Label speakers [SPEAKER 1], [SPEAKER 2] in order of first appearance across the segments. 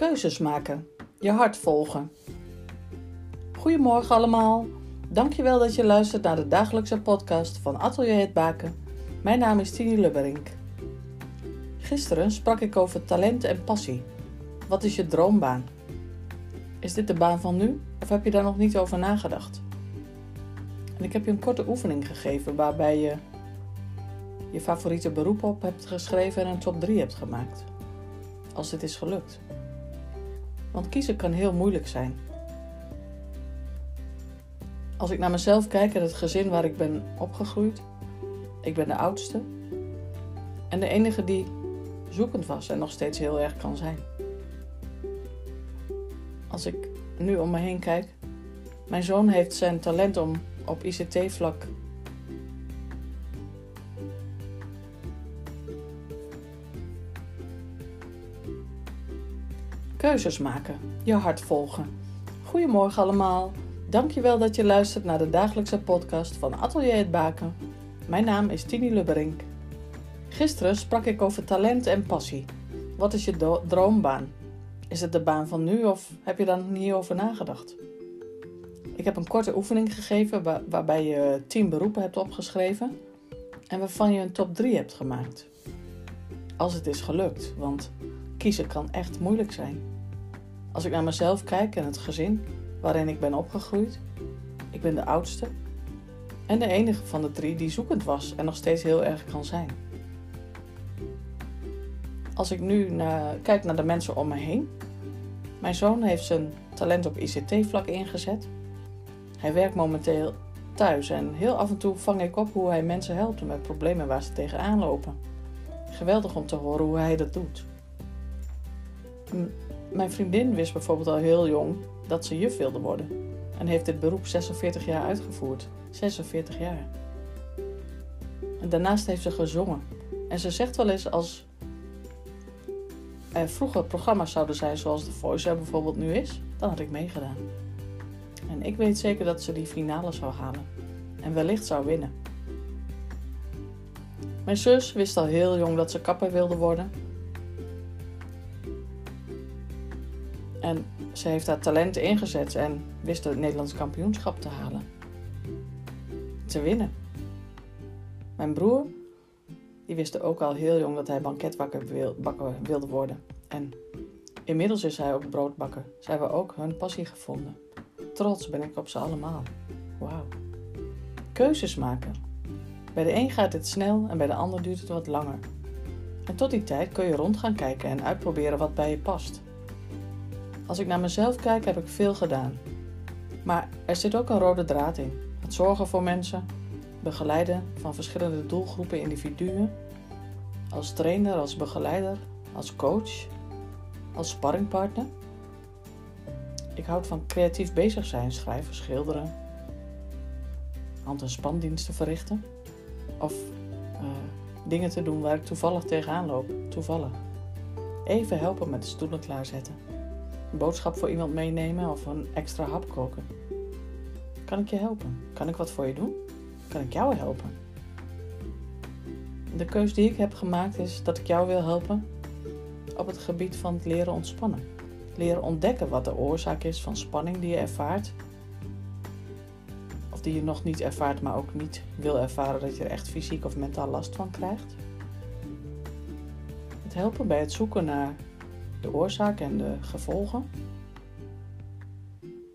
[SPEAKER 1] Keuzes maken. Je hart volgen. Goedemorgen allemaal. Dankjewel dat je luistert naar de dagelijkse podcast van Atelier Het Baken. Mijn naam is Tini Lubberink. Gisteren sprak ik over talent en passie. Wat is je droombaan? Is dit de baan van nu of heb je daar nog niet over nagedacht? En ik heb je een korte oefening gegeven waarbij je je favoriete beroep op hebt geschreven en een top 3 hebt gemaakt. Als dit is gelukt. Want kiezen kan heel moeilijk zijn. Als ik naar mezelf kijk en het gezin waar ik ben opgegroeid, ik ben de oudste en de enige die zoekend was en nog steeds heel erg kan zijn. Als ik nu om me heen kijk, mijn zoon heeft zijn talent om op ICT-vlak Keuzes maken, je hart volgen. Goedemorgen allemaal. Dankjewel dat je luistert naar de dagelijkse podcast van Atelier het Baken. Mijn naam is Tini Lubberink. Gisteren sprak ik over talent en passie. Wat is je droombaan? Is het de baan van nu of heb je daar niet over nagedacht? Ik heb een korte oefening gegeven waarbij je 10 beroepen hebt opgeschreven en waarvan je een top 3 hebt gemaakt. Als het is gelukt, want kiezen kan echt moeilijk zijn. Als ik naar mezelf kijk en het gezin waarin ik ben opgegroeid, ik ben de oudste en de enige van de drie die zoekend was en nog steeds heel erg kan zijn. Als ik nu naar, kijk naar de mensen om me heen, mijn zoon heeft zijn talent op ICT-vlak ingezet. Hij werkt momenteel thuis en heel af en toe vang ik op hoe hij mensen helpt met problemen waar ze tegenaan lopen. Geweldig om te horen hoe hij dat doet mijn vriendin wist bijvoorbeeld al heel jong dat ze juf wilde worden. En heeft dit beroep 46 jaar uitgevoerd. 46 jaar. En daarnaast heeft ze gezongen. En ze zegt wel eens als er vroeger programma's zouden zijn zoals The Voice bijvoorbeeld nu is, dan had ik meegedaan. En ik weet zeker dat ze die finale zou halen. En wellicht zou winnen. Mijn zus wist al heel jong dat ze kapper wilde worden En ze heeft haar talent ingezet en wist het Nederlands kampioenschap te halen. Te winnen. Mijn broer, die wist ook al heel jong dat hij banketbakker wilde worden. En inmiddels is hij ook broodbakker. Ze hebben ook hun passie gevonden. Trots ben ik op ze allemaal. Wauw. Keuzes maken. Bij de een gaat het snel en bij de ander duurt het wat langer. En tot die tijd kun je rond gaan kijken en uitproberen wat bij je past. Als ik naar mezelf kijk, heb ik veel gedaan. Maar er zit ook een rode draad in. Het zorgen voor mensen, begeleiden van verschillende doelgroepen individuen, als trainer, als begeleider, als coach, als sparringpartner. Ik houd van creatief bezig zijn, schrijven, schilderen, hand- en spandiensten verrichten of uh, dingen te doen waar ik toevallig tegenaan loop. Toevallig. Even helpen met de stoelen klaarzetten een boodschap voor iemand meenemen of een extra hap koken. Kan ik je helpen? Kan ik wat voor je doen? Kan ik jou helpen? De keus die ik heb gemaakt is dat ik jou wil helpen op het gebied van het leren ontspannen. Leren ontdekken wat de oorzaak is van spanning die je ervaart. Of die je nog niet ervaart, maar ook niet wil ervaren dat je er echt fysiek of mentaal last van krijgt. Het helpen bij het zoeken naar de oorzaak en de gevolgen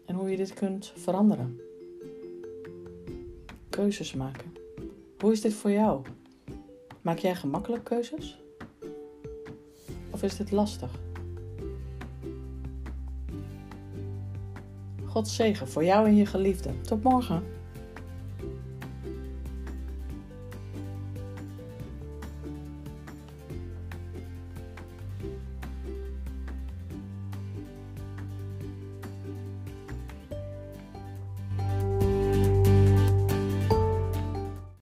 [SPEAKER 1] en hoe je dit kunt veranderen. Keuzes maken. Hoe is dit voor jou? Maak jij gemakkelijk keuzes? Of is dit lastig? God zegen voor jou en je geliefde. Tot morgen.